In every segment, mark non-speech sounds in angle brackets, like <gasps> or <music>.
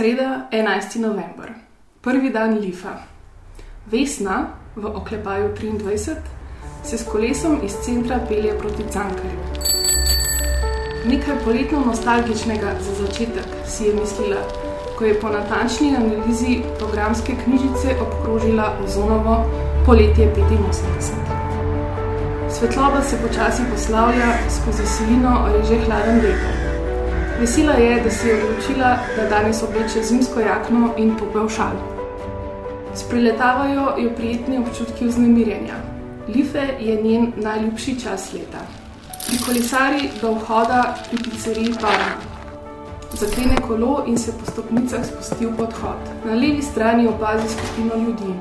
Sreda, 11. november, prvi dan Lifa. Vesna, v oklepaju 23, se s kolesom iz centra pelje proti Cankarju. Nekaj poletno nostalgičnega za začetek si je mislila, ko je po natančni analizi programske knjižice obkrožila ozonovo poletje 85. Svetloba se počasi poslavlja skozi silino reže hladen veter. Vesela je, da si je odločila, da danes obleče zimsko jakno in topel šal. Spriletavajo jo prijetni občutki vznemirjenja. Life je njen najljubši čas leta. Pri kolesari do vhoda pri pizzeriji Parma. Zaklene kolo in se po stopnicah spusti v podhod. Na levi strani opazi skupino ljudi.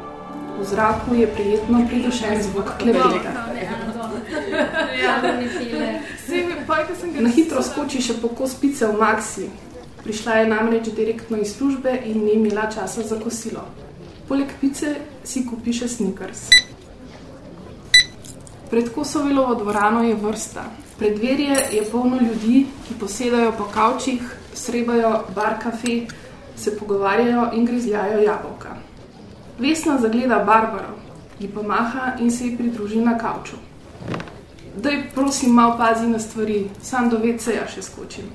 V zraku je prijetno pridušen zvok klepeta. Na hitro skoči še po kos pice v Maxi. Prišla je namreč direktno iz službe in ni imela časa za kosilo. Poleg pice si kupi še sneakers. Pred Kosovelovo dvorano je vrsta. Predverje je polno ljudi, ki posedajo po kavčih, srebajo bar kafe, se pogovarjajo in grizljajo jabolka. Vesna zagleda Barbaro, ji pomaha in se ji pridruži na kavču. Daj, prosim, malo pazi na stvari, sam do VC-ja še skočim.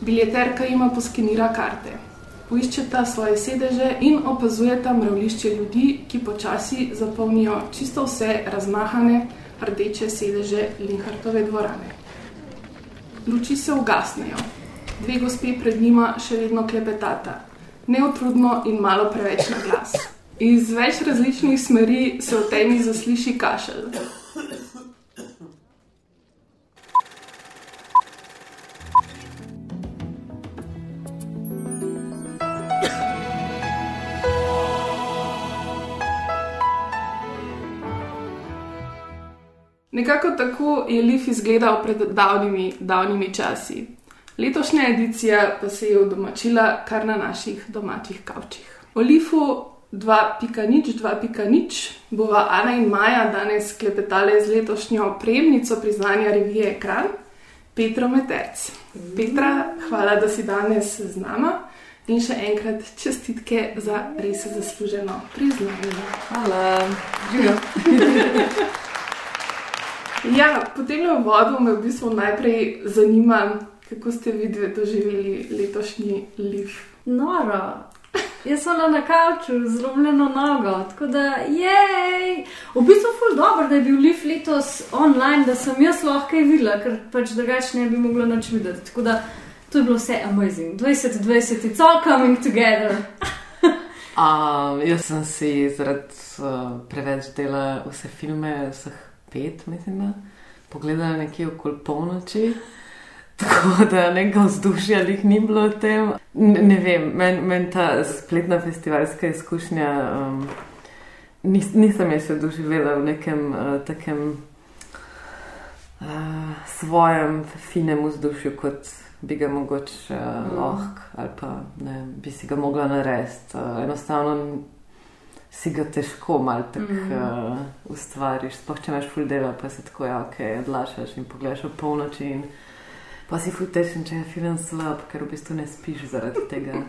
Biljeterka ima poskenira karte. Poiščeta svoje sedeže in opazujeta mravlišče ljudi, ki počasi zapolnijo čisto vse razmahane rdeče sedeže Linhartove dvorane. Luči se ugasnejo. Dve gospe pred njima še vedno klepetata, neutrudno in malo preveč na glas. Iz več različnih smeri se v temi zasliši kašelj. Nekako tako je Leaf izgledal pred davnimi, davnimi časi. Letošnja edicija pa se je udomačila kar na naših domačih kavčih. O Leafu 2.0, 2.0 bova Ana in Maja danes klepetale z letošnjo prejemnico priznanja revije Ekran, Petro Meterc. Petra, hvala, da si danes z nama in še enkrat čestitke za res zasluženo priznanje. Hvala. <laughs> Ja, potem v vodu me v bistvu najprej zanima, kako ste videli doživeli letošnji liv. Noro. Jaz sem na kavču z zlomljeno nogo, tako da je. V bistvu je dobro, da je bil Leaf letos online, da sem jaz lahko kaj videla, ker pač drugače ne bi mogla nič videti. Tako da to je bilo vse amazing. 2020, it's all coming together. <laughs> Um, jaz sem si zaradi uh, preveč dela vse filme, vseh pet, mislim, da pogledala nekje okoli polnoči. <laughs> Tako da nekaj vzdušja jih ni bilo v tem. Ne, ne vem, meni men ta spletna festivalska izkušnja, um, nis, nisem jaz se doživela v nekem uh, takem uh, svojem finem vzdušju, kot bi ga mogoče uh, lahko ali pa ne, bi si ga mogla narediti. Uh, enostavno si ga težko malo tako mm -hmm. uh, ustvariš, sploh če imaš full dela, pa se tako ja, ok, odlašaš in pogledaš v polnoči. In, Pa si futešen, če je film slab, ker v bistvu ne spiš zaradi tega.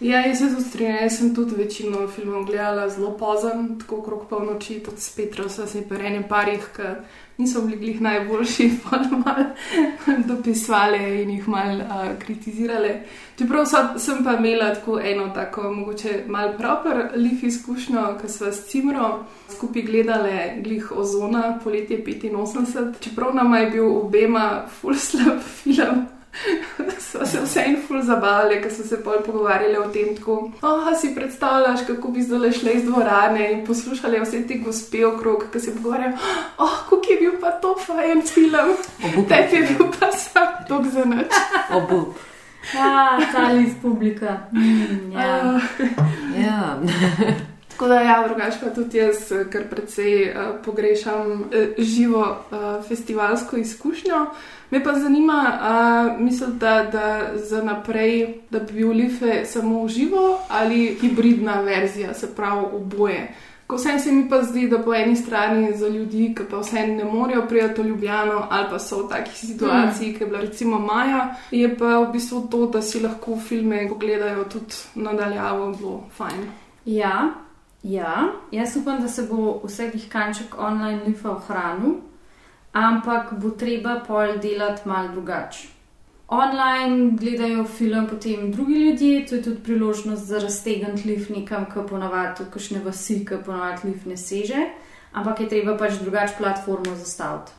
Ja, jaz se strinjam, jaz sem tudi večino filmov gledala zelo pozem, tako okrog polnoči, tudi s Petrom, so se pri enem parih, ki niso bili glih najboljši, <laughs> pa da malo dopisvali in jih malo uh, kritizirali. Čeprav so, sem pa imela tako eno tako, mogoče malo proper lif izkušnjo, ker smo s Cimro skupaj gledali glih ozona poletje 85, čeprav nam je bil obema full slab film. <laughs> so se vse en ful zabavali, ker so se pol pogovarjali o tem, kako oh, si predstavljaš, kako bi zdaj šli iz dvorane in poslušali vse te gospe okrog, ki se pogovarjajo, oh, kako je bil pa to fajen film, <laughs> tebi je bil pa sam tok za noč. <laughs> Obup. Ja, ta list publika. Mm, ja. Uh, Ja. Tako da, ja, drugače pa tudi jaz, eh, kar precej uh, pogrešam uh, živo uh, festivalsko izkušnjo. Me pa zanima, uh, mislite, da, da za naprej, da bi bil Life samo v živo ali hibridna verzija, se pravi oboje. Ko vsem se mi pa zdi, da po eni strani za ljudi, ki pa vsem ne morejo prijeti v Ljubljano ali pa so v takih situaciji, mm. ki je bila recimo Maja, je pa v bistvu to, da si lahko filme pogledajo tudi nadaljavo, bilo fajn. Ja, ja, jaz upam, da se bo vsakih kanček online lifa ohranil, ampak bo treba pol delati mal drugače. Online gledajo film potem drugi ljudje, to je tudi priložnost za raztegant lif nekam, ki ponavadi v kakšne vasi, ki ponavadi lif ne seže, ampak je treba pač drugače platformo zastaviti.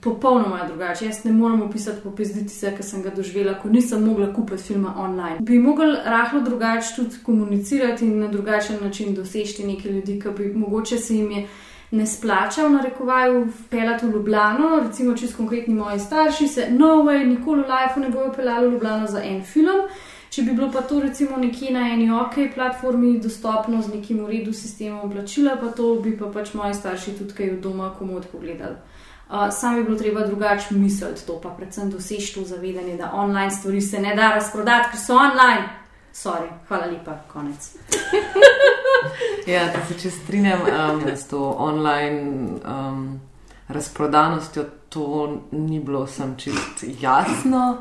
Popolnoma drugače. Jaz ne morem opisati popizdice, ki sem ga doživela, ko nisem mogla kupiti filma online. Bi mogel rahlo drugače tudi komunicirati in na drugačen način doseči neke ljudi, ki bi mogoče se jim je ne splača v narekovaju pelati v Ljubljano, recimo čez konkretni moji starši se no way, nikoli v lifeu ne bojo pelali v Ljubljano za en film. Če bi bilo pa to recimo nekje na eni OK platformi dostopno z nekim uredu sistemom plačila, pa to bi pa pač moji starši tudi kaj od doma komod pogledali. Uh, sam bi bilo treba drugače misliti to, pa predvsem doseči to zavedanje, da online stvari se ne da razprodati, ker so online. Sorry, hvala lepa, konec. <laughs> Ja, da se če strinjam um, s to online um, razprodanostjo, to ni bilo sem čist jasno.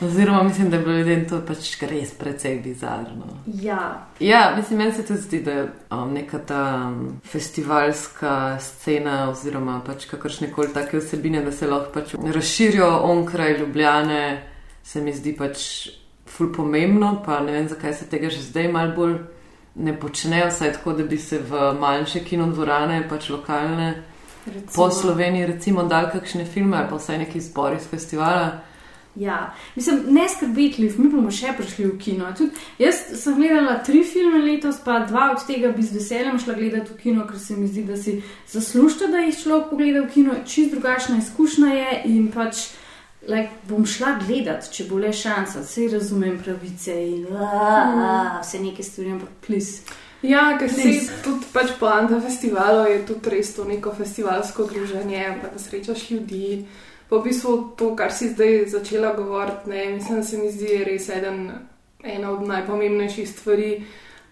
Oziroma, mislim, da je bilo ljudem to pač res precej bizarno. Ja, Ja, mislim, meni se tudi zdi, da je um, neka ta um, festivalska scena, oziroma pač kakršne koli take vsebine, da se lahko pač razširijo onkraj Ljubljane, se mi zdi pač ful pomembno, pa ne vem, zakaj se tega že zdaj mal bolj ne počnejo, saj tako, da bi se v manjše kinodvorane, pač lokalne, recimo. po Sloveniji recimo dal kakšne filme ali pa vsaj neki zbor iz festivala. Ja, mislim, ne skrbeti, Liv, mi bomo še prišli v kino. Tudi jaz sem gledala tri filme letos, pa dva od tega bi z veseljem šla gledati v kino, ker se mi zdi, da si zaslužite, da jih človek pogleda v kino. Čist drugačna izkušnja je in pač like, bom šla gledat, če bo le šansa, vse razumem pravice in mm. vse neke stvari, ampak plis. Ja, ker Res. tudi pač poanta festivalov je tudi res to neko festivalsko druženje, pa da srečaš ljudi. Pa v bistvu to, kar si zdaj začela govoriti, ne, mislim, da se mi zdi res eden, ena od najpomembnejših stvari,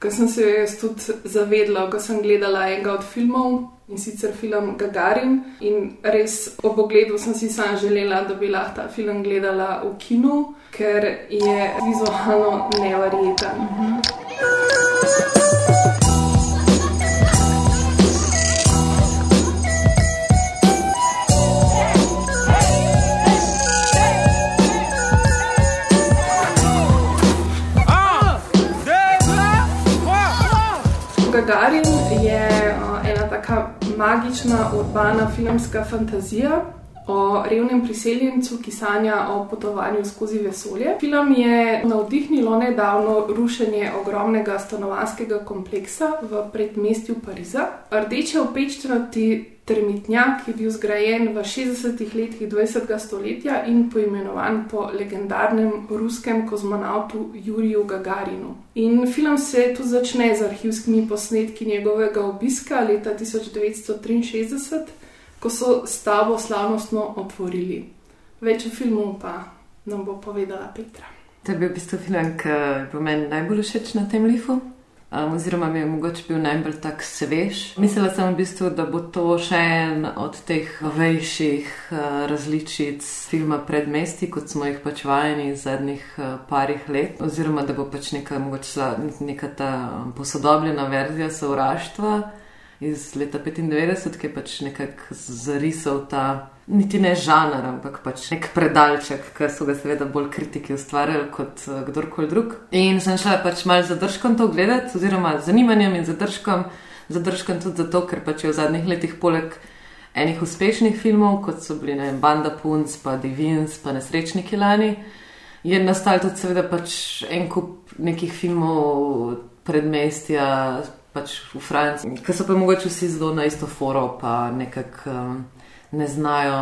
ki sem se jaz tudi zavedla, ko sem gledala enega od filmov in sicer film Gagarin. In res ob ogledu sem si sama želela, da bi lahko ta film gledala v kinu, ker je vizualno neverjeten. Gagarin je uh, ena taka magična, urbana filmska fantazija o revnem priseljencu, ki sanja o potovanju skozi vesolje. Film je navdihnilo nedavno rušenje ogromnega stanovanskega kompleksa v predmestju Pariza. Rdeče opečnati termitnjak je bil zgrajen v 60-ih letih 20. stoletja in poimenovan po legendarnem ruskem kozmonautu Juriju Gagarinu. In film se tu začne z arhivskimi posnetki njegovega obiska leta 1963, ko so stavbo slavnostno otvorili. Več o filmu pa nam bo povedala Petra. To je bil v bistvu film, ki je bil meni najbolj všeč na tem lifu. Um, oziroma, mi je mogoče bil najbolj tak svež. Mislila sem v bistvu, da bo to še en od teh novejših uh, različic filma Predmesti, kot smo jih pač vajeni zadnjih uh, parih let. Oziroma, da bo pač neka, mogoče, neka ta um, posodobljena verzija sovraštva iz leta 95, ki je pač nekako zarisal ta, niti ne žanr, ampak pač nek predalček, ki so ga seveda bolj kritiki ustvarjali kot uh, kdorkoli drug. In sem šla pač mal zadržkom to gledati, oziroma z zanimanjem in zadržkom, zadržkom tudi zato, ker pač je v zadnjih letih poleg enih uspešnih filmov, kot so bili vem, Banda Punc, pa Divins, pa Nesrečniki lani, je nastal tudi seveda pač en kup nekih filmov predmestja, pač v Franciji, ki so pa mogoče vsi zelo na isto foro, pa nekako um, ne znajo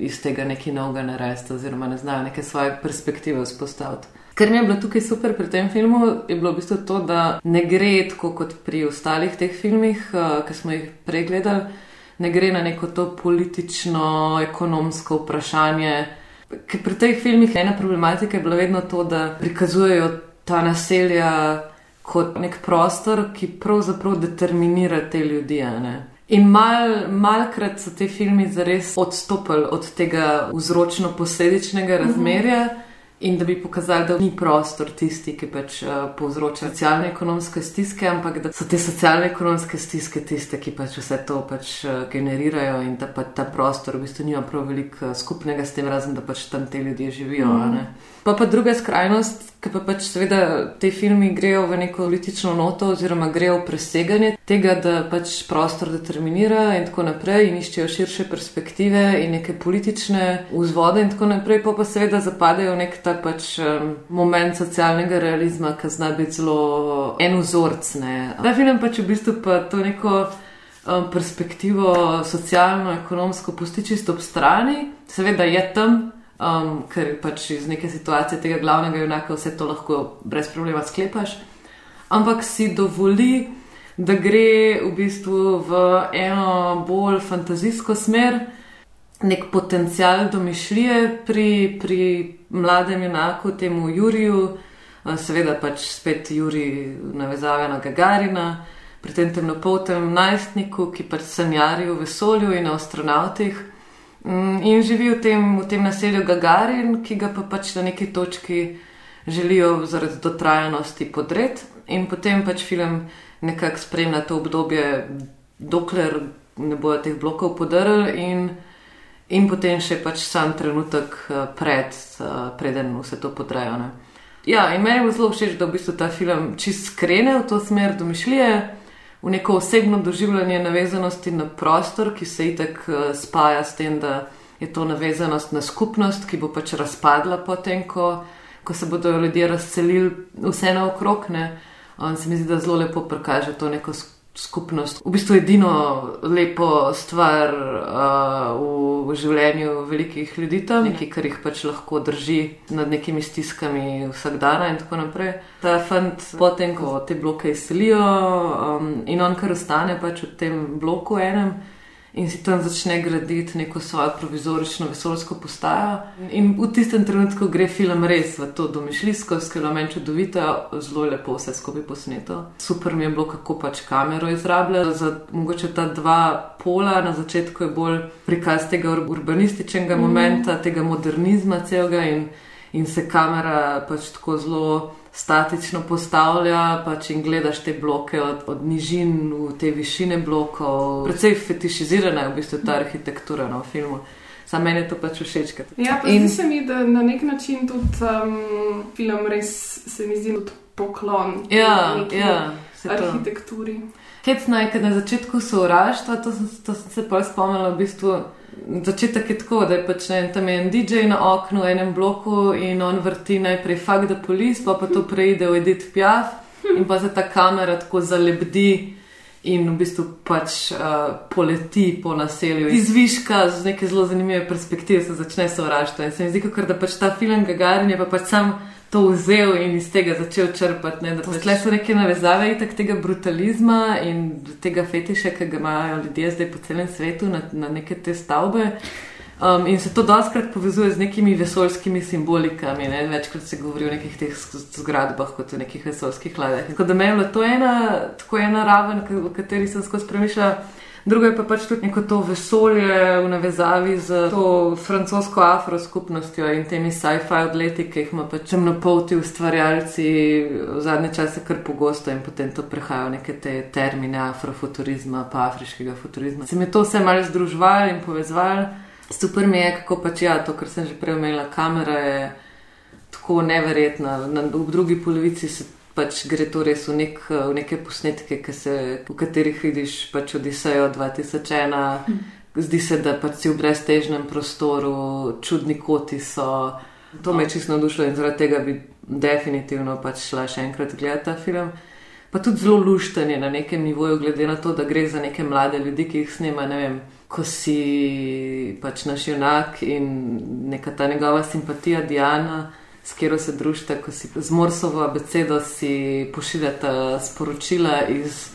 iz tega nekaj novega narediti, oziroma ne znajo neke svoje perspektive vzpostaviti. Kar mi je bilo tukaj super pri tem filmu, je bilo v bistvu to, da ne gre tako kot pri ostalih teh filmih, uh, ki smo jih pregledali, ne gre na neko to politično, ekonomsko vprašanje. Ker pri teh filmih ena problematika je bila vedno to, da prikazujejo ta naselja kot nek prostor, ki pravzaprav determinira te ljudi. In mal, malkrat so te filmi zares odstopili od tega vzročno-posledičnega razmerja. In da bi pokazali, da ni prostor tisti, ki pač uh, povzroča socialno-ekonomske stiske, ampak da so te socialno-ekonomske stiske tiste, ki pač vse to pač, uh, generirajo in da pa ta prostor v bistvu nima prav veliko uh, skupnega s tem, razen da pač tam te ljudje živijo. Mm. Pa pa druga skrajnost, ki pa pač seveda te filmi grejo v neko politično noto oziroma grejo v preseganje tega, da pač prostor determinira in tako naprej in iščejo širše perspektive in neke politične vzvode in tako naprej, pa pa seveda zapadajo nek ta pač um, moment socialnega realizma, ki zna biti zelo en vzorc. Ne. Ta film pač v bistvu pa to neko um, perspektivo socialno-ekonomsko pusti čisto ob strani, seveda je tam um, ker pač iz neke situacije tega glavnega junaka vse to lahko brez problema sklepaš. Ampak si dovoli, da gre v bistvu v eno bolj fantazijsko smer, nek potencial domišljije pri, pri mladem junaku, temu Juriju, seveda pač spet Juri navezave na Gagarina. Pri tem temnopoltem najstniku, ki pač sanjari v vesolju in o astronautih, in živi v tem, v tem naselju Gagarin, ki ga pa pač na neki točki želijo zaradi dotrajanosti podreti. In potem pač film nekako spremlja to obdobje, dokler ne bojo teh blokov podrli, in, in potem še pač sam trenutek eh, pred, eh, preden vse to podrajo. Ja, in meni je zelo všeč, da v bistvu ta film čist skrene v to smer domišljije v neko osebno doživljanje navezanosti na prostor, ki se itek uh, spaja s tem, da je to navezanost na skupnost, ki bo pač razpadla potem, ko, ko se bodo ljudje razselili vse naokrog. On se mi zdi, da zelo lepo prikaže to neko skupnost skupnost. V bistvu edino lepo stvar uh, v življenju velikih ljudi tam, nekaj, kar jih pač lahko drži nad nekimi stiskami vsak dan in tako naprej. Ta fant, potem, ko te bloke izselijo um, in on kar ostane pač v tem bloku enem in si tam začne graditi neko svojo provizorično vesoljsko postajo. In v tistem trenutku gre film res v to domišljijsko, skelo meni čudovito, zelo lepo vse skupaj posneto. Super mi je bilo, kako pač kamero izrabljajo za mogoče ta dva pola. Na začetku je bolj prikaz tega urbanističnega mm. momenta, tega modernizma celega in, in se kamera pač tako zelo statično postavlja pač in gledaš te bloke od, od nižin v te višine blokov. Predvsej fetišizirana je v bistvu ta arhitektura na no, filmu. Sam meni je to pač všeč. Ja, pa in... zdi se mi, da na nek način tudi um, film res se mi zdi kot poklon. Ja, ja. Arhitekturi. Hecno je, ker na začetku sovraštva, to, to sem se pa spomnila v bistvu začetek je tako, da je pač ne, tam je en DJ na oknu v enem bloku in on vrti najprej fakt, da polis, pa pa to preide v Edith Piaf in pa se ta kamera tako zalebdi. In v bistvu pač uh, poleti po naselju. Izviška z neke zelo zanimive perspektive se začne sovraštvo. In se mi zdi, kot da pač ta film Gagarin je pa pač sam to vzel in iz tega začel črpati. Ne? Pač... so neke navezave itak tega brutalizma in tega fetiša, ki ga imajo ljudje zdaj po celem svetu na, na neke te stavbe. Um, in se to doskrat povezuje z nekimi vesoljskimi simbolikami. Ne? Večkrat se govori o nekih teh zgradbah kot o nekih vesoljskih ladjah. Tako da meni je to ena, tako ena raven, v kateri sem skozi premišljala. Drugo je pa pač tudi neko to vesolje v navezavi z to francosko-afro skupnostjo in temi sci-fi odleti, ki jih ima pač temnopolti ustvarjalci v zadnje čase kar pogosto in potem to prehajajo neke te termine afrofuturizma, pa afriškega futurizma. Se mi to vse malo združvalo in povezvalo. Super mi je, kako pač ja, to, kar sem že prej omenila, kamera je tako neverjetna. Na, v drugi polovici se pač gre to res v, nek, v neke posnetke, se, v katerih vidiš pač Odisejo 2001. Hmm. Zdi se, da pač si v breztežnem prostoru, čudni koti so. To me je čisto navdušilo in zaradi tega bi definitivno pač šla še enkrat gledati ta film. Pa tudi zelo luštanje na nekem nivoju, glede na to, da gre za neke mlade ljudi, ki jih snema, ne vem, ko si pač naš junak in neka ta njegova simpatija Diana s katero se družite, ko si z Morsovo abecedo si pošiljate sporočila iz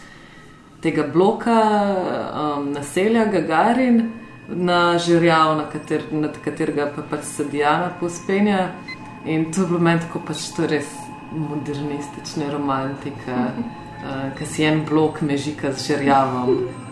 tega bloka um, naselja Gagarin na žirjav, na kater, nad katerega pa pač se Diana pospenja. In to je bilo meni tako pač to res modernistična romantika, <laughs> uh, ki si en blok mežika z žirjavom.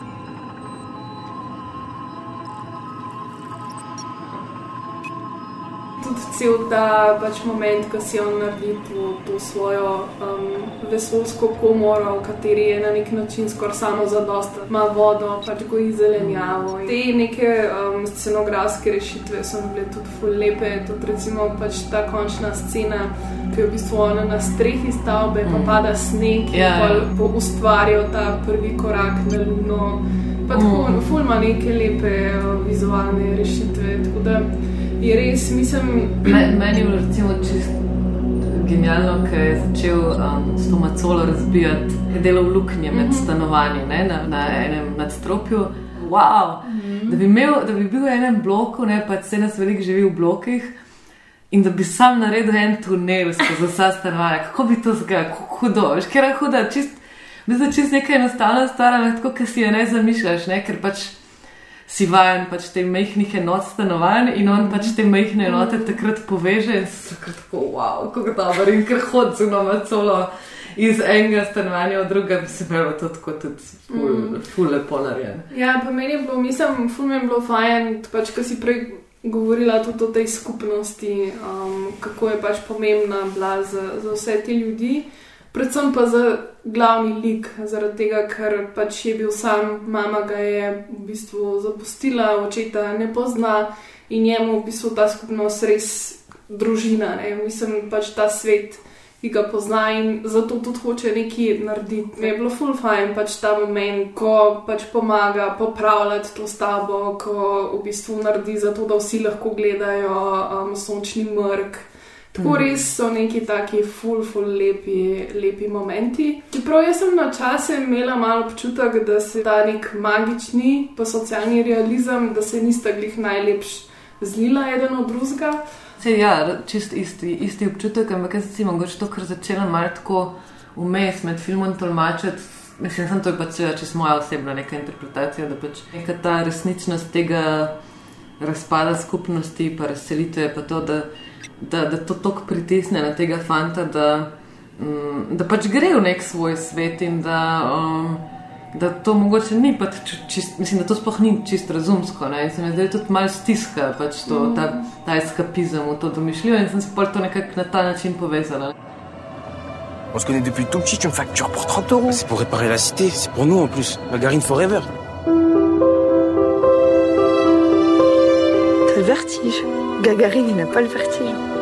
Tudi cel ta pač moment, ko si on naredi to, to svojo um, vesoljsko komoro, v kateri je na nek način skoraj samo zadosta, ima vodo, pač goji zelenjavo. In te neke um, scenografske rešitve so bile tudi ful lepe, tudi recimo pač ta končna scena, ki je v bistvu ona na strehi stavbe, pa pada sneg in Ja, ja. pol po ustvarjal ta prvi korak na luno. Pa tako, mm. ful ima neke lepe uh, vizualne rešitve. Tako da je res, mislim, Me- Meni je bilo recimo čist genialno, ker je začel um, s to macolo razbijati, je delal luknje med stanovanji ne, na, na enem nadstropju. Wow. Da, bi imel, da bi bil v enem bloku, ne pa se nas veliko živi v blokih. In da bi sam naredil en tunel skozi vsa stanovanja, kako bi to zgledalo, kako hudo, veš, ker je huda, čist, mislim, čist nekaj enostavna stvar, ampak tako, ker si je ne zamišljaš, ne, ker pač si vajen pač te majhnih enot stanovanj in on pač te majhne enote takrat poveže in so tako, wow, kako dobro. In ker hod zunoma celo iz enega stanovanja v druga, bi se bilo to tako tudi ful, ful lepo narejeno. Ja, pa meni je bilo, mislim, ful mi je bilo fajn, pač, ko si prej govorila tudi o tej skupnosti, um, kako je pač pomembna bila za, za vse te ljudi, predvsem pa za glavni lik, zaradi tega, ker pač je bil sam, mama ga je v bistvu zapustila, očeta ne pozna in njemu v bistvu ta skupnost res družina, ne? mislim pač ta svet ki ga pozna in zato tudi hoče nekaj narediti. Mi je bilo full fajn pač ta moment, ko pač pomaga popravljati to stavbo, ko v bistvu naredi zato, da vsi lahko gledajo um, sončni mrk. Tako res so neki taki full, full lepi, lepi momenti. Čeprav jaz sem na čase imela malo občutek, da se ta nek magični, pa socialni realizem, da se nista glih najlepš zlila eden od drugega. Se, ja, čist isti, isti občutek, ampak jaz sem mogoče to, kar začela malo tako vmes med filmom tolmačiti. Mislim, sem to je pač seveda čisto moja osebna neka interpretacija, da pač neka ta resničnost tega razpada skupnosti, pa razselitve, pa to, da, da, da to tok pritisne na tega fanta, da, mm, da pač gre v nek svoj svet in da, um, da to mogoče ni pač čist, mislim, da to sploh ni čisto razumsko. Ne? In se mi zdaj tudi malo stiska pač to, ta, ta eskapizem v to domišljijo in sem se pol to nekako na ta način povezala. On se connaît depuis tout petit, tu me factures pour 30 euros. C'est pour réparer la cité, c'est pour nous en plus. Margarine Forever. Le vertige. Gagarine, il n'a pas le vertige.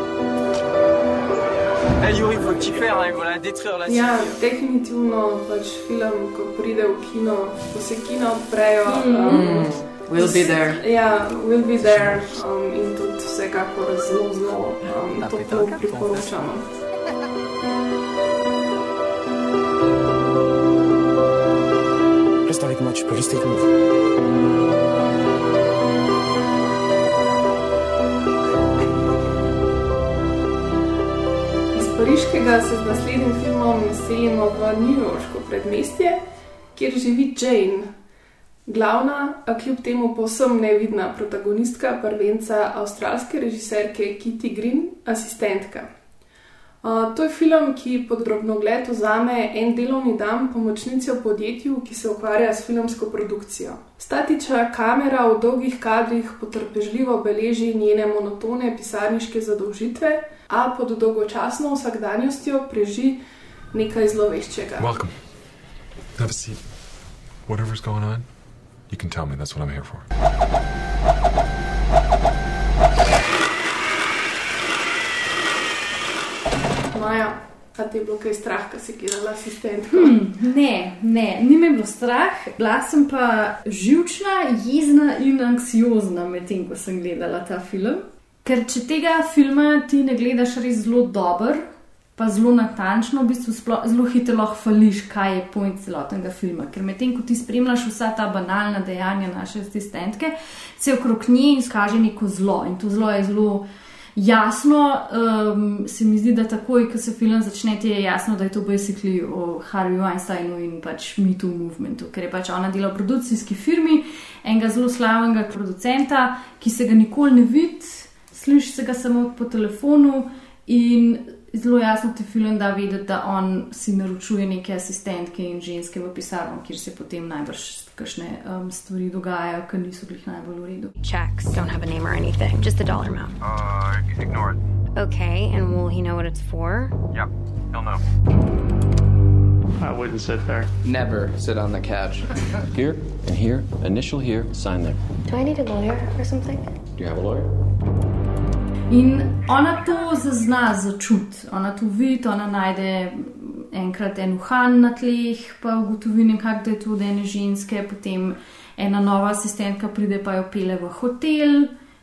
Eh Yuri, faut que tu fasses, hein, ils vont la détruire la Ja, definitivno pač film, ko pride v kino, ko se kino odprejo. Um, We'll be there. Ja, will be there um, in tudi vsekakor zelo, zelo um, toplo priporočamo. Reste avec moi, tu peux rester avec nous. Pariškega se z naslednjim filmom selimo v Newyorško predmestje, kjer živi Jane, glavna, a kljub temu povsem nevidna protagonistka prvenca avstralske režiserke Kitty Green, asistentka. To je film, ki pod drobnogled vzame en delovni dan pomočnice v podjetju, ki se ukvarja s filmsko produkcijo. Statična kamera v dolgih kadrih potrpežljivo beleži njene monotone pisarniške zadolžitve, a pod dolgočasno vsakdanjostjo preži nekaj zloveščega. Welcome. Have a seat. Whatever's going on, you can tell me. That's what I'm here for. Maja, a ti je bilo kaj strah, ko si gledala asistentko? Ne, ne, ni me bilo strah, bila sem pa živčna, jezna in anksiozna medtem, ko sem gledala ta film. Ker če tega filma ti ne gledaš res zelo dober, pa zelo natančno, v bistvu sploh, zelo hitro lahko fališ, kaj je point celotnega filma. Ker medtem, ko ti spremljaš vsa ta banalna dejanja naše asistentke, se okrog nje izkaže neko zlo in to zlo je zelo jasno, um, se mi zdi, da takoj, ko se film začne, ti je jasno, da je to basically o Harveyju Einsteinu in pač MeToo movementu, ker je pač ona dela v produkcijski firmi enega zelo slavnega producenta, ki se ga nikoli ne vidi, sliši se ga samo po telefonu in zelo jasno ti film da vedeti, da on si naročuje neke asistentke in ženske v pisarno, kjer se potem najbrž kakšne um, stvari dogajajo, ki niso bili najbolj v redu. Checks don't have a name or anything, just a dollar amount. Uh, ignore it. Okay, and will he know what it's for? Yeah, he'll know. I wouldn't sit there. Never sit on the couch. <laughs> here and here, initial here, sign there. Do I need a lawyer or something? Do you have a lawyer? In ona to zazna, začuti, ona to vidi, ona najde enkrat en uhan na tleh, pa ugotovi nekako, da je to od ene ženske, potem ena nova asistentka pride pa jo pele v hotel,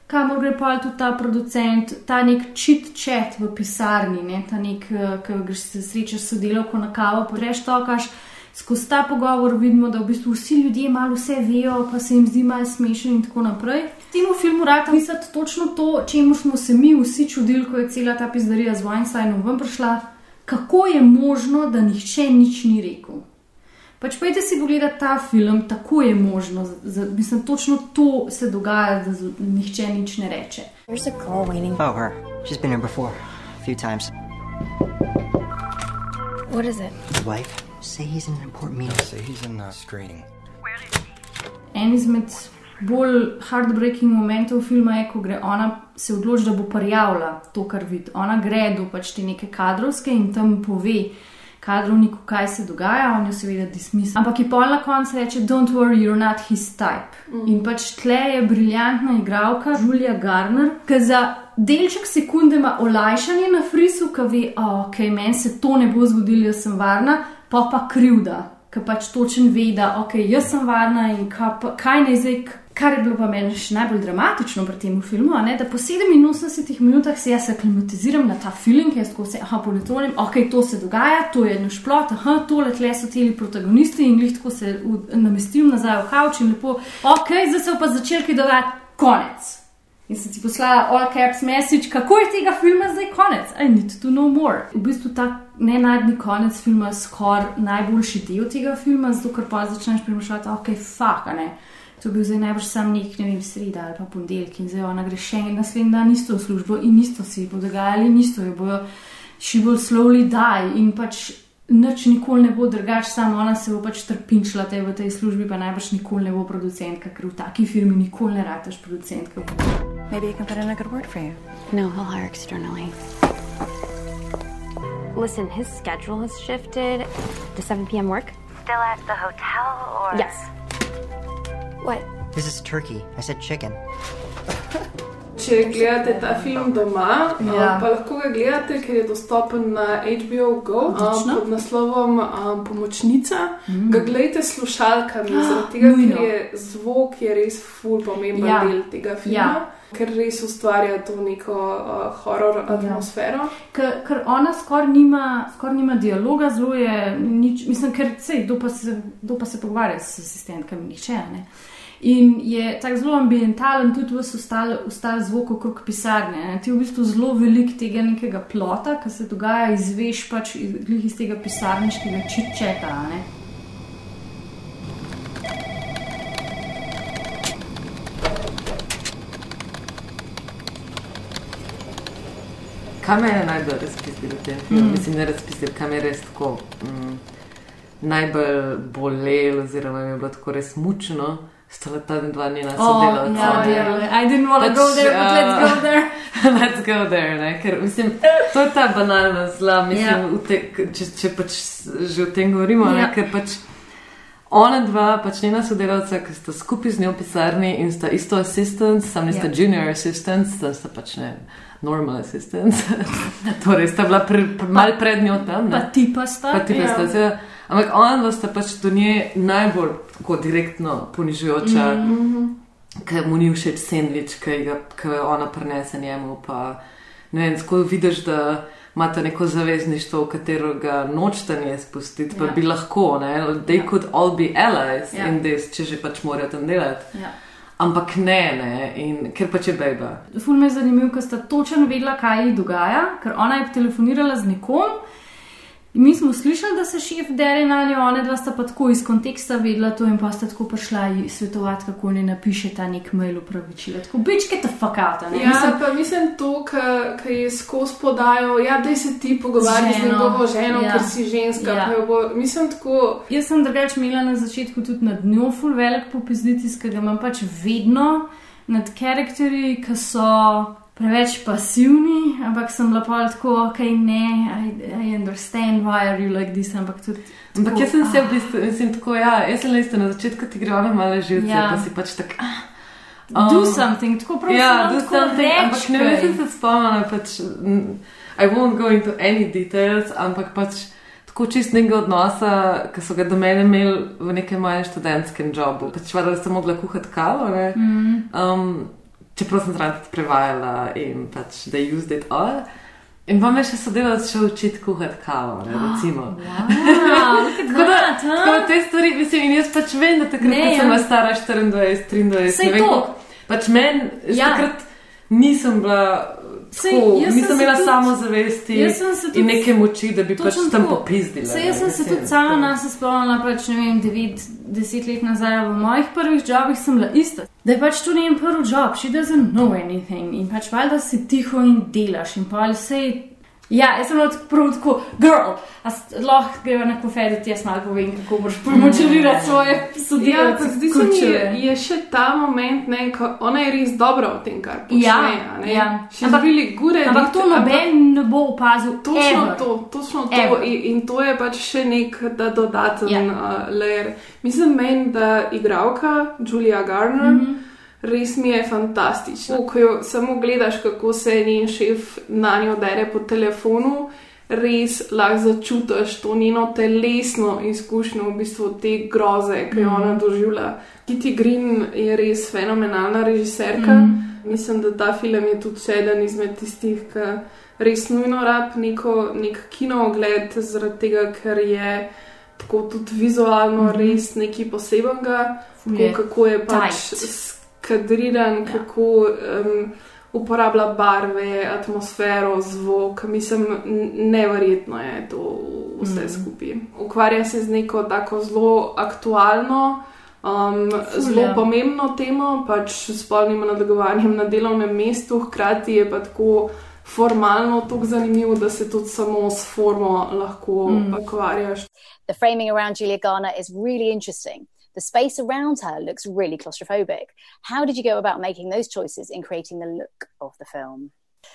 kamor gre pa tudi ta producent, ta nek čit čet v pisarni, ne? ta nek, ki greš se srečaš s sodelavko na kavo, poreš tokaš. Skozi ta pogovor vidimo, da v bistvu vsi ljudje malo vse vejo, pa se jim zdi malo smešno in tako naprej. Temu filmu rata pisati točno to, čemu smo se mi vsi čudili, ko je cela ta pizdarija z Weinsteinom ven prišla, kako je možno, da nihče nič ni rekel. Pač pojdi si pogledati ta film, tako je možno, za, mislim, točno to se dogaja, da z- nihče nič ne reče. There's a girl waiting. Oh, her. She's been here before. A few times. What is it? His wife. Say he's in an important meeting. Say he's in the screening. En izmed bolj heartbreaking momentov filma je, ko gre ona se odloči, da bo prijavila to, kar vidi. Ona gre do pač te neke kadrovske in tam pove kadrovniku, kaj se dogaja, on jo seveda dismis. Ampak je pol na koncu reče: Don't worry, you're not his type. Mm. In pač tle je briljantna igralka Julia Garner, ki za delček sekunde ima olajšanje na frisu, ki ve, oh, ok, meni se to ne bo zgodilo, jaz sem varna, pa pa krivda. Ki pač točen ve, da ok, jaz sem varna in kaj, pa, kaj naj zdaj, kar je bilo pa meni še najbolj dramatično pri tem filmu, ne, da po 87 minutah se jaz aklimatiziram na ta film, jaz tako se, aha, politonim, ok, to se dogaja, to je naš plot, aha, tole tle so teli protagonisti in glih tako se v, namestim nazaj v kavč in lepo, ok, zdaj se pa začel kaj dogajati, konec. In sem ti poslala all caps message, kako je tega filma zdaj konec. I need to know more. V bistvu ta nenadni konec filma je skoraj najboljši del tega filma, zato ker pa začneš premišljati, ok, fuck, ne. To je bil zdaj najbrž sam nek, ne vem, sreda ali pa ponedeljek in zdaj ona gre še en naslednji dan isto v službo in isto si bo dogajali in isto jo bojo, she will slowly die in pač nič nikoli ne bo drugače, samo ona se bo pač trpinčila te v tej službi, pa najbrž nikoli ne bo producentka, ker v taki firmi nikoli ne rataš producentka. Maybe I can put in a good word for you. No, he'll hire externally. Listen, his schedule has shifted. Does 7 p.m. work? Still at the hotel or? Yes. What? This is turkey. I said chicken. <laughs> Če gledate ta film doma, Ja. ja. pa lahko ga gledate, ker je dostopen na HBO Go um, pod naslovom um, Pomočnica. Mm. Ga gledajte s slušalkami, zaradi tega, nujno. ker je zvok je res ful pomemben Ja. ja. del tega filma. Ja. Ja. Ker res ustvarja to neko uh, horor atmosfero. Ker, ker ona skoraj nima, skor nima dialoga, zelo je nič, mislim, ker sej, kdo pa se, kdo pa se pogovarja s asistentkami, nihče. a Ne? In je tako zelo ambientalen, tudi vse ostale, ostale zvok okrog pisarne. Ne? Ti v bistvu zelo velik tega nekega plota, ki se dogaja, izveš pač iz, iz tega pisarniškega čičeta. a Ne? Kaj me je najbolj razpisil v tem filmu? Mm. Mislim, ne razpisil, kaj me je res tako mm, najbolj bolelo, oziroma mi je bilo tako res mučno. Stala ta dva njena Oh, sodelavca. ja, ne. ja, I didn't wanna go there, but let's go there. <laughs> let's go there, ne? ker mislim, to je ta banalna zla, mislim, Ja. v te, če, če pač že o tem govorimo, Ja. ne? ker pač ona dva, pač njena sodelavca, ki sta skupaj z njo v pisarni in sta isto assistant, sam nista Ja. junior assistant, tam sta pač ne normal assistant, <laughs> torej sta bila pr, pr, mal pred njo tam. Pa Ne? ti pa sta. Pa ti pa sta, seveda. Ampak ona sta pač do nje najbolj tako direktno ponižujoča, mm Mhm. ker mu ni všeč sendvič, ki ga ga ona prenese njemu. Pa, ne vem, tako vidiš, da imata neko zavezništvo, v katerega nočete nje spustiti, pa Ja. bi lahko, ne, they Ja. could all be allies Ja. in this, če že pač morajo tam delati. Ja. Ampak ne, ne, in ker pač je beba. Ful me je zanimivo, ker sta točno vedela, kaj ji dogaja, ker ona je telefonirala z nekom. In mi smo slišali, da se šef dere na njo, ona dva sta pa tako iz konteksta vedela to in pa sta tako prišla ji svetovati, kako ne napiše ta nek mail upravičila. Tako, bitch, get the fuck out, a ne? Ja, mislim, pa mislim to, kar je skozi podajo, ja, da se ti pogovarjaš z njegovo ženo, Ja. ker si ženska. Ja. Bo, mislim tako. Jaz sem drugač imela na začetku tudi nad njo ful velik popizditis, ker ga imam pač vedno nad karakterji, ki so preveč pasivni, ampak sem bila pa tako, ok, ne, I, I understand why are you like this, ampak tudi. Ampak tako, jaz sem se ah. v bistvu, mislim, tako, ja, jaz sem le isto na začetku ti gre ona malo živce, Ja. pa si pač tak. ah, Do um, something, tako prav Ja, do something, reči ampak ne vem, sem se spomnila, pač, mm, I won't go into any details, ampak pač tako čist nekega odnosa, ki so ga do mene imeli v nekem mojem študentskem jobu. Pač valjda, da sem mogla kuhati kavo, ne. Mhm. Um, čeprav sem zraven prevajala in pač they used it all. In pa me še sodelavec šel učiti kuhati kavo, ne, recimo. Wow, <laughs> look at Tako da, tako da te stvari, mislim, in jaz pač vem, da takrat, Ne, sem ja. bila stara 24, 23, Sej ne vem, pač meni, Ja. takrat nisem bila. Sej, Tako, nisem se imela tudi- samozavesti jaz sem se tudi- in neke moči, da bi pač tam popizdila. Ne, jaz sem se tudi sama nas spomnila, pač ne vem, 9-10 let nazaj v mojih prvih jobih sem bila ista. Da je pač to njen prvi job, she doesn't know anything in pač valjda si tiho in delaš in pa vse. Ja, jaz sem prav tako, girl, lahko greva na kofe, da ti jaz malo povem, kako boš promočilirati svoje Ja, sodelavce. zdi se mi, je, je še ta moment, ne, ko ona je res dobra v tem, kar počne. Ja, ne. ja. She's really good at ampak it, to noben ne bo opazil. Točno ever. to, točno to. Ever. In, in to je pač še nek da dodaten Ja. uh, layer. Mislim, meni, da igralka Julia Garner. Mm. -hmm. Res mi je fantastična. Ko jo samo gledaš, kako se njen šef na njo dere po telefonu, res lahko začutiš to njeno telesno izkušnjo, v bistvu te groze, ki jo Mhm. ona doživlja. Kitty Green je res fenomenalna režiserka. Mhm. Mislim, da ta film je tudi eden izmed tistih, ki res nujno rab neko, nek kino ogled, zaradi tega, ker je tako tudi vizualno Mhm. res nekaj posebenega, kako je pač tight. Skadriran, ja. kako um, uporablja barve, atmosfero, zvok. Mislim, neverjetno je to vse mm. skupaj. Ukvarja se z neko tako zelo aktualno. Um, Ful, zelo ja. pomembno temo, pač spolnim nadlegovanjem na delovnem mestu, hkrati je pa tako formalno tako zanimivo, da se tudi samo s formo lahko Mm. ukvarjaš. The framing around Julia Garner is really interesting. The space around her looks really claustrophobic. How did you go about making those choices in creating the look of the film?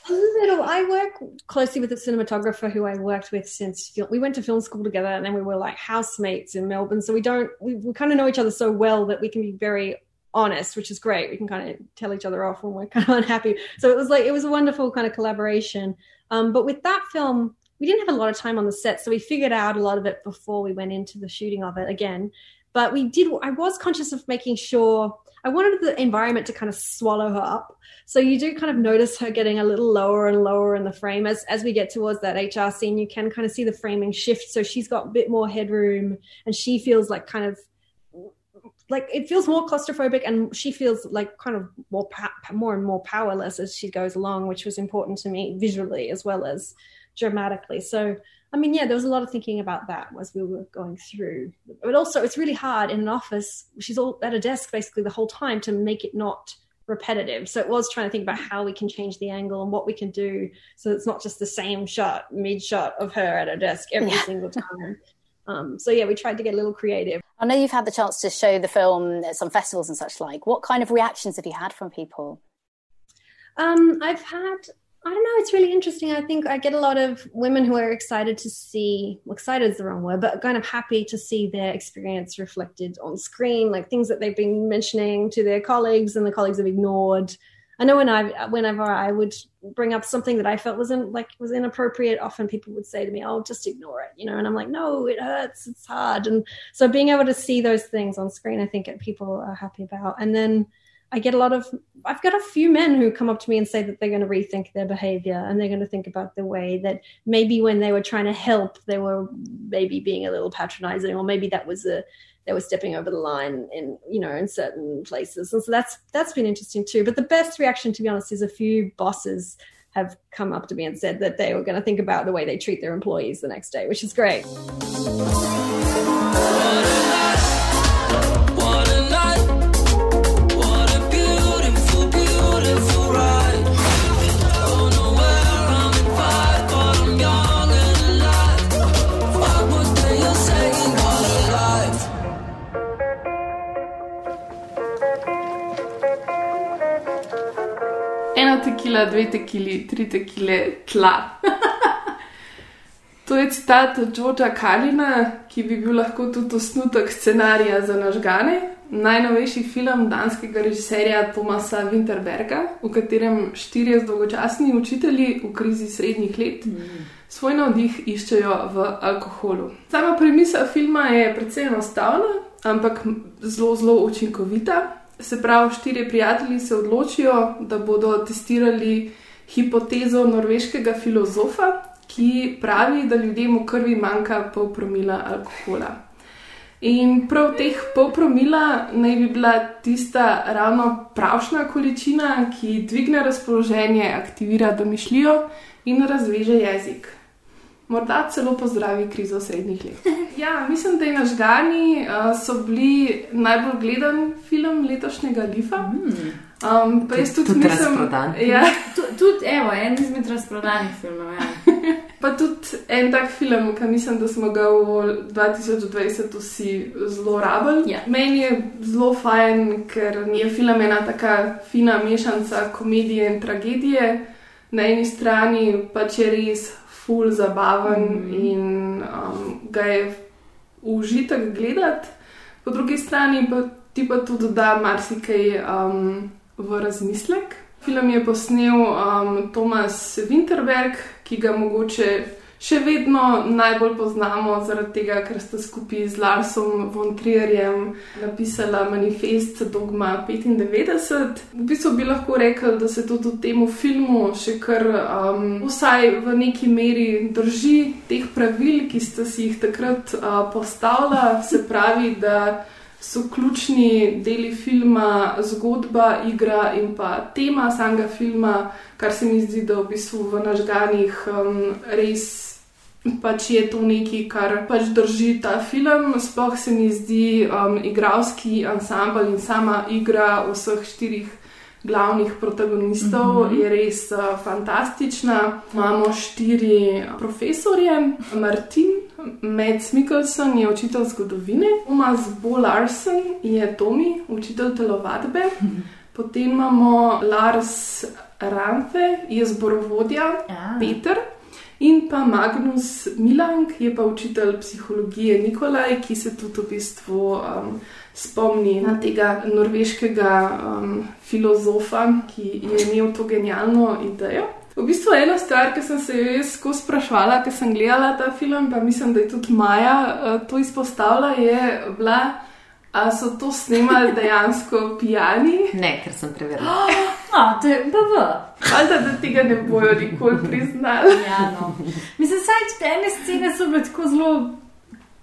A little. I work closely with a cinematographer who I worked with since we went to film school together, and then we were like housemates in Melbourne. So we don't we, we kind of know each other so well that we can be very honest, which is great. We can kind of tell each other off when we're <laughs> kind of unhappy. So it was like it was a wonderful kind of collaboration. Um, but with that film, we didn't have a lot of time on the set, so we figured out a lot of it before we went into the shooting of it again. But we did. I was conscious of making sure I wanted the environment to kind of swallow her up. So you do kind of notice her getting a little lower and lower in the frame as as we get towards that HR scene. You can kind of see the framing shift. So she's got a bit more headroom, and she feels like kind of like it feels more claustrophobic, and she feels like kind of more more and more powerless as she goes along, which was important to me visually as well as dramatically. So. I mean, yeah, there was a lot of thinking about that as we were going through. But also, it's really hard in an office. She's all at a desk basically the whole time to make it not repetitive. So it was trying to think about how we can change the angle and what we can do so it's not just the same shot, mid shot of her at her desk every Yeah. single time. Um, so yeah, we tried to get a little creative. I know you've had the chance to show the film at some festivals and such like. What kind of reactions have you had from people? Um, I've had, I don't know, it's really interesting. I think I get a lot of women who are excited to see, well, excited is the wrong word, but kind of happy to see their experience reflected on screen, like things that they've been mentioning to their colleagues and the colleagues have ignored. I know when I, whenever I would bring up something that I felt wasn't like was inappropriate, often people would say to me, "Oh, just ignore it," you know. And I'm like, "No, it hurts. It's hard." And so being able to see those things on screen, I think people are happy about. And then I get a lot of, I've got a few men who come up to me and say that they're going to rethink their behavior and they're going to think about the way that maybe when they were trying to help, they were maybe being a little patronizing, or maybe that was a, they were stepping over the line in, you know, in certain places. And so that's, that's been interesting too. But the best reaction, to be honest, is a few bosses have come up to me and said that they were going to think about the way they treat their employees the next day, which is great. Tekila, dve tekili, tri tekile, tla. <laughs> to je citat od Georgea Kalina, ki bi bil lahko tudi osnutek scenarija za nažgane. Najnovejši film danskega režiserja Tomasa Winterberga, v katerem štirje dolgočasni učitelji v krizi srednjih let svoj navdih iščejo v alkoholu. Sama premisa filma je precej enostavna, ampak zelo, zelo učinkovita. Se pravi, štirje prijatelji se odločijo, da bodo testirali hipotezo norveškega filozofa, ki pravi, da ljudem v krvi manjka pol promila alkohola. In prav teh pol promila naj bi bila tista ravno pravšna količina, ki dvigne razpoloženje, aktivira domišljijo in razveže jezik. Morda celo pozdravi krizo srednjih let. <laughs> Ja, mislim, da je nažgani uh, so bili najbolj gledan film letošnjega Lifa. Um, pa jaz tudi Tudi mislim, razprodan. ja, <laughs> Tudi, evo, en izmed razprodanih filmov. Ja. <laughs> pa tudi en tak film, ki mislim, da smo ga v 2020 vsi zelo rabili. Ja. Meni je zelo fajn, ker je film ena taka fina mešanca komedije in tragedije. Na eni strani pač je res full zabaven mm. in um, ga je užitek gledati, po drugi strani pa ti pa tudi da marsikaj um, v razmislek. Film je posnel um, Tomas Winterberg, ki ga mogoče še vedno najbolj poznamo, zaradi tega, ker sta skupaj z Larsom von Trierjem napisala manifest Dogma 95. V bistvu bi lahko rekel, da se tudi v tem filmu še kar um, vsaj v neki meri drži teh pravil, ki ste si jih takrat uh, postavila, se pravi, da so ključni deli filma zgodba, igra in pa tema samega filma, kar se mi zdi, da v bistvu v nažganih um, res pač je to nekaj, kar pač drži ta film. Sploh se mi zdi um, igralski ansambl in sama igra vseh štirih. Glavnih protagonistov mm -hmm. je res uh, fantastična. Imamo štiri profesorje, Martin, Mads Mikkelsen je učitelj zgodovine, Thomas Bo Larsen je Tomi, učitelj telovadbe, mm <laughs> -hmm. potem imamo Lars Ranthe, je zborovodja, Ja. Peter. In pa Magnus Milang je pa učitelj psihologije Nikolaj, ki se tudi v bistvu um, spomni na tega norveškega um, filozofa, ki je imel to genialno idejo. V bistvu ena stvar, ki sem se jo skozi sprašvala, ker sem gledala ta film, pa mislim, da je tudi Maja uh, to izpostavila, je bila, a so to snemali dejansko pijani. Ne, ker sem preverila. <gasps> A, to je BV. Valjda, da tega ne bojo nikoli priznali. Ja, no. Mislim, saj ene scene so bile tako zelo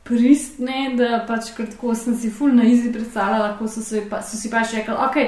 pristne, da pač kar tako sem si ful na izi predstavljala, lahko so, se, pa, so si pač rekli, ok,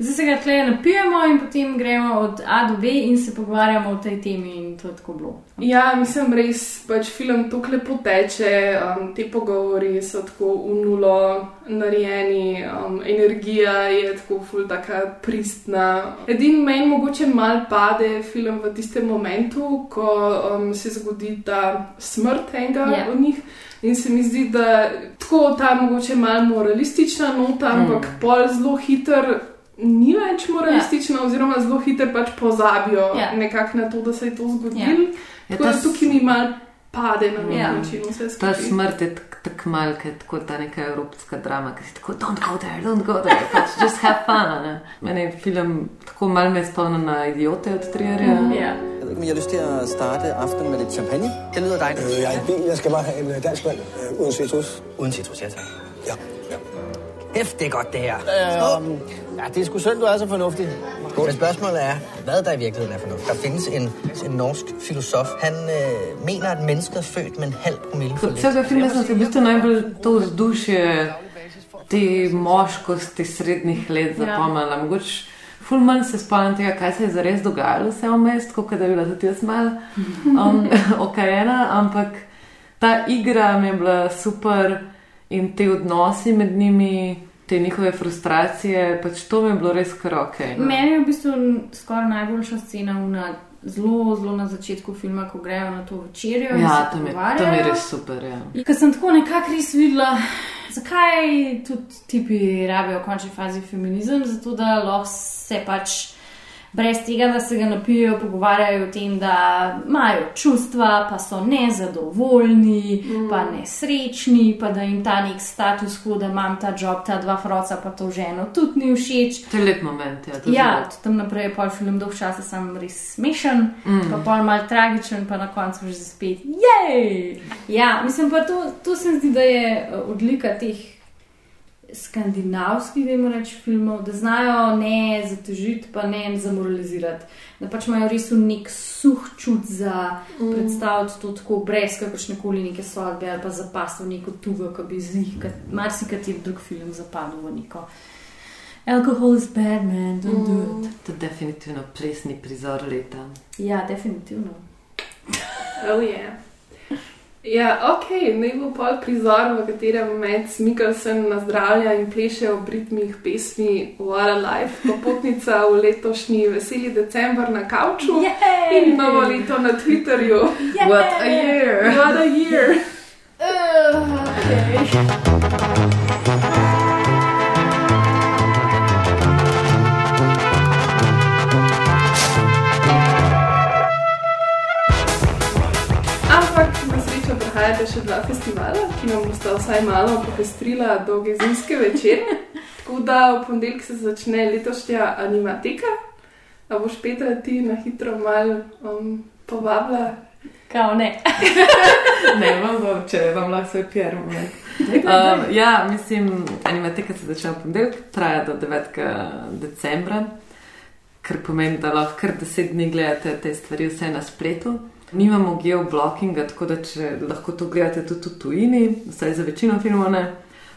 zdaj se ga tle napijemo in potem gremo od A do B in se pogovarjamo o tej temi in to je tako bilo. Ja, mislim, res pač film tako lepo teče, um, te pogovori so tako v nulo narejeni, um, energija je tako ful taka pristna. Edin meni mogoče mal pade film v tistem momentu, ko um, se zgodi ta smrt enega Ja. yeah. od njih. In se mi zdi, da tako ta mogoče malo moralistična nota, ampak Mm. pol zelo hiter. Ni več moralistična, ja. oziroma zelo hitro pač pozabijo Ja. nekako na to, da se je to zgodilo. Ja, Tako da ta s- tukaj mi mal pade na Ja. način vse Ta skupaj. smrt je tako tak mal, kot tako ta neka evropska drama, ki si tako, don't go there, don't go there, pač just have fun. Ne? Meni je film tako mal me spomnil na idiote od Trierja. Ja. Jeg ved ikke, om I har lyst til at starte aftenen med lidt champagne? Det lyder dejligt. Øh, jeg er i bil. Jeg skal bare have en øh, dansk vand øh, uden citrus. Uden citrus, ja tak. Ja. Hæft, det er godt, det her. Øh, ja, det er sgu synd, du er så fornuftig. Men spørgsmålet er, hvad der i virkeligheden er fornuft. Der findes en, en norsk filosof. Han øh, mener, at mennesket er født med en halv promille for lidt. Vsega filma sem se v bistvu najbolj to vzdušje te moškosti srednjih let Ja. zapomnila. Mogoče ful manj se spomnim tega, kaj se je zares dogajalo vse vmes, kot da je bila tudi jaz mal um, <laughs> okajena, ampak ta igra mi je bila super in te odnosi med njimi, te njihove frustracije, pač to mi je bilo res kar ok. no. Meni je v bistvu skoraj najboljša scena na zelo, zelo na začetku filma, ko grejo na to večerjo. Ja, to mi, to mi je res super. Ja. Ker sem tako nekako res videla, zakaj tudi tipi rabijo v končni fazi feminizem, zato da lahko se pač brez tega, da se ga napijejo, pogovarjajo o tem, da imajo čustva, pa so nezadovoljni, mm. pa nesrečni, pa da jim ta nek status quo, da imam ta job, ta dva froca, pa to ženo tudi ni všeč. To je lep moment. Ja, Ja, tudi tam naprej je pol film dolg časa, sem res smešen, Mm. mm. pa pol mal tragičen, pa na koncu že spet. Jej! Ja, mislim pa to, to se mi zdi, da je eh, odlika teh skandinavskih, da jim reč filmov, da znajo ne zatežiti, pa ne zamoralizirati. Da pač imajo res nek suh čut za Mm. predstaviti to tako brez kakršne koli neke sodbe ali pa zapasti v neko tugo, ki bi z njih marsikateri drug film zapadel v neko. Alcohol is bad, man, don't do Mm. it. To je definitivno plesni prizor leta. Ja, definitivno. Oh, yeah. Ja, ok, naj bo pol prizor, v katerem Mads Mikkelsen nazdravlja in pleše ob ritmih pesmi What a Life, popotnica v letošnji veseli december na kavču Jej! in novo leto na Twitterju. Jej! What a year! What a year! Uh, okay. Prihajata še dva festivala, ki nam bosta vsaj malo popestrila dolge zimske večere. <laughs> Tako da v ponedeljek se začne letošnja animateka. A boš Petra ti na hitro mal um, povabila? Kao ne. <laughs> ne, vam bom, če vam lahko svoj PR moment. Um, ja, mislim, animateka se začne v ponedeljek, traja do 9. decembra, kar pomeni, da lahko kar 10 dni gledate te stvari vse na spletu. Nimamo geoblockinga, tako da če lahko to gledate tudi v tujini, vsaj za večino filmov ne.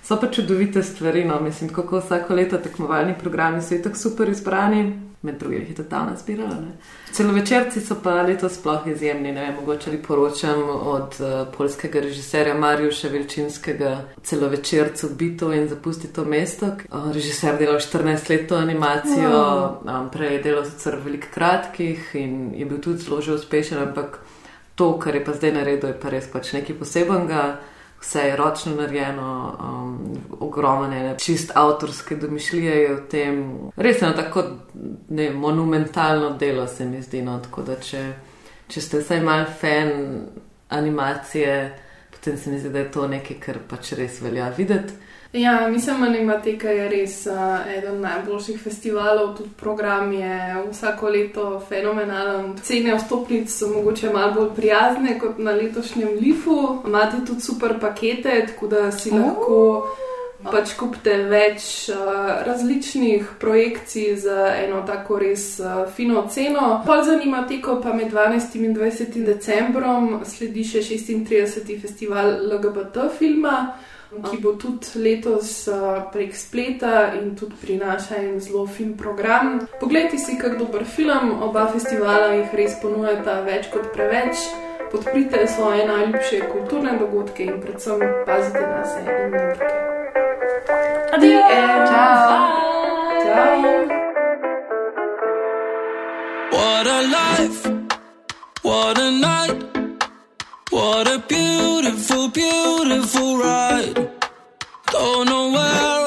So pa čudovite stvari, no, mislim, kot vsako leto tekmovalni programi so tako super izbrani, med drugim je totalno zbirala. Ne. Celovečerci so pa letos sploh izjemni, ne vem, mogoče li poročam od uh, polskega režiserja Marijuša Velčinskega celovečercu Bito in Zapusti to mesto. Uh, režiser delal 14 let to animacijo, Wow. um, prej je delal sicer veliko kratkih in je bil tudi zelo že uspešen, ampak to, kar je pa zdaj naredil, je pa res pač nekaj posebenega. Vse je ročno narejeno, um, ogromne, čist avtorske domišljije je v tem. Res je eno tako ne, monumentalno delo, se mi zdi. No, tako da, če, če ste vsaj mal fan animacije, potem se mi zdi, da je to nekaj, kar pač res velja videti. Ja, mislim, Animateka je res uh, eden najboljših festivalov, tudi program je vsako leto fenomenalen. Cene vstopnic so mogoče malo bolj prijazne kot na letošnjem Lifu. Imate tudi super pakete, tako da si oh. lahko pač kupite več uh, različnih projekcij za eno tako res uh, fino ceno. Pol za Animateko pa med 12. in 20. decembrom sledi še 36. festival LGBT filma ki bo tudi letos uh, prek spleta in tudi prinaša en zelo fin program. Poglejte si, kak dober film, oba festivala jih res ponujata več kot preveč. Podprite svoje najljubše kulturne dogodke in predvsem pazite na sebe in druge. Adijo! Ciao! Ciao! What a life, what a night, what a beautiful, beautiful ride. Don't know where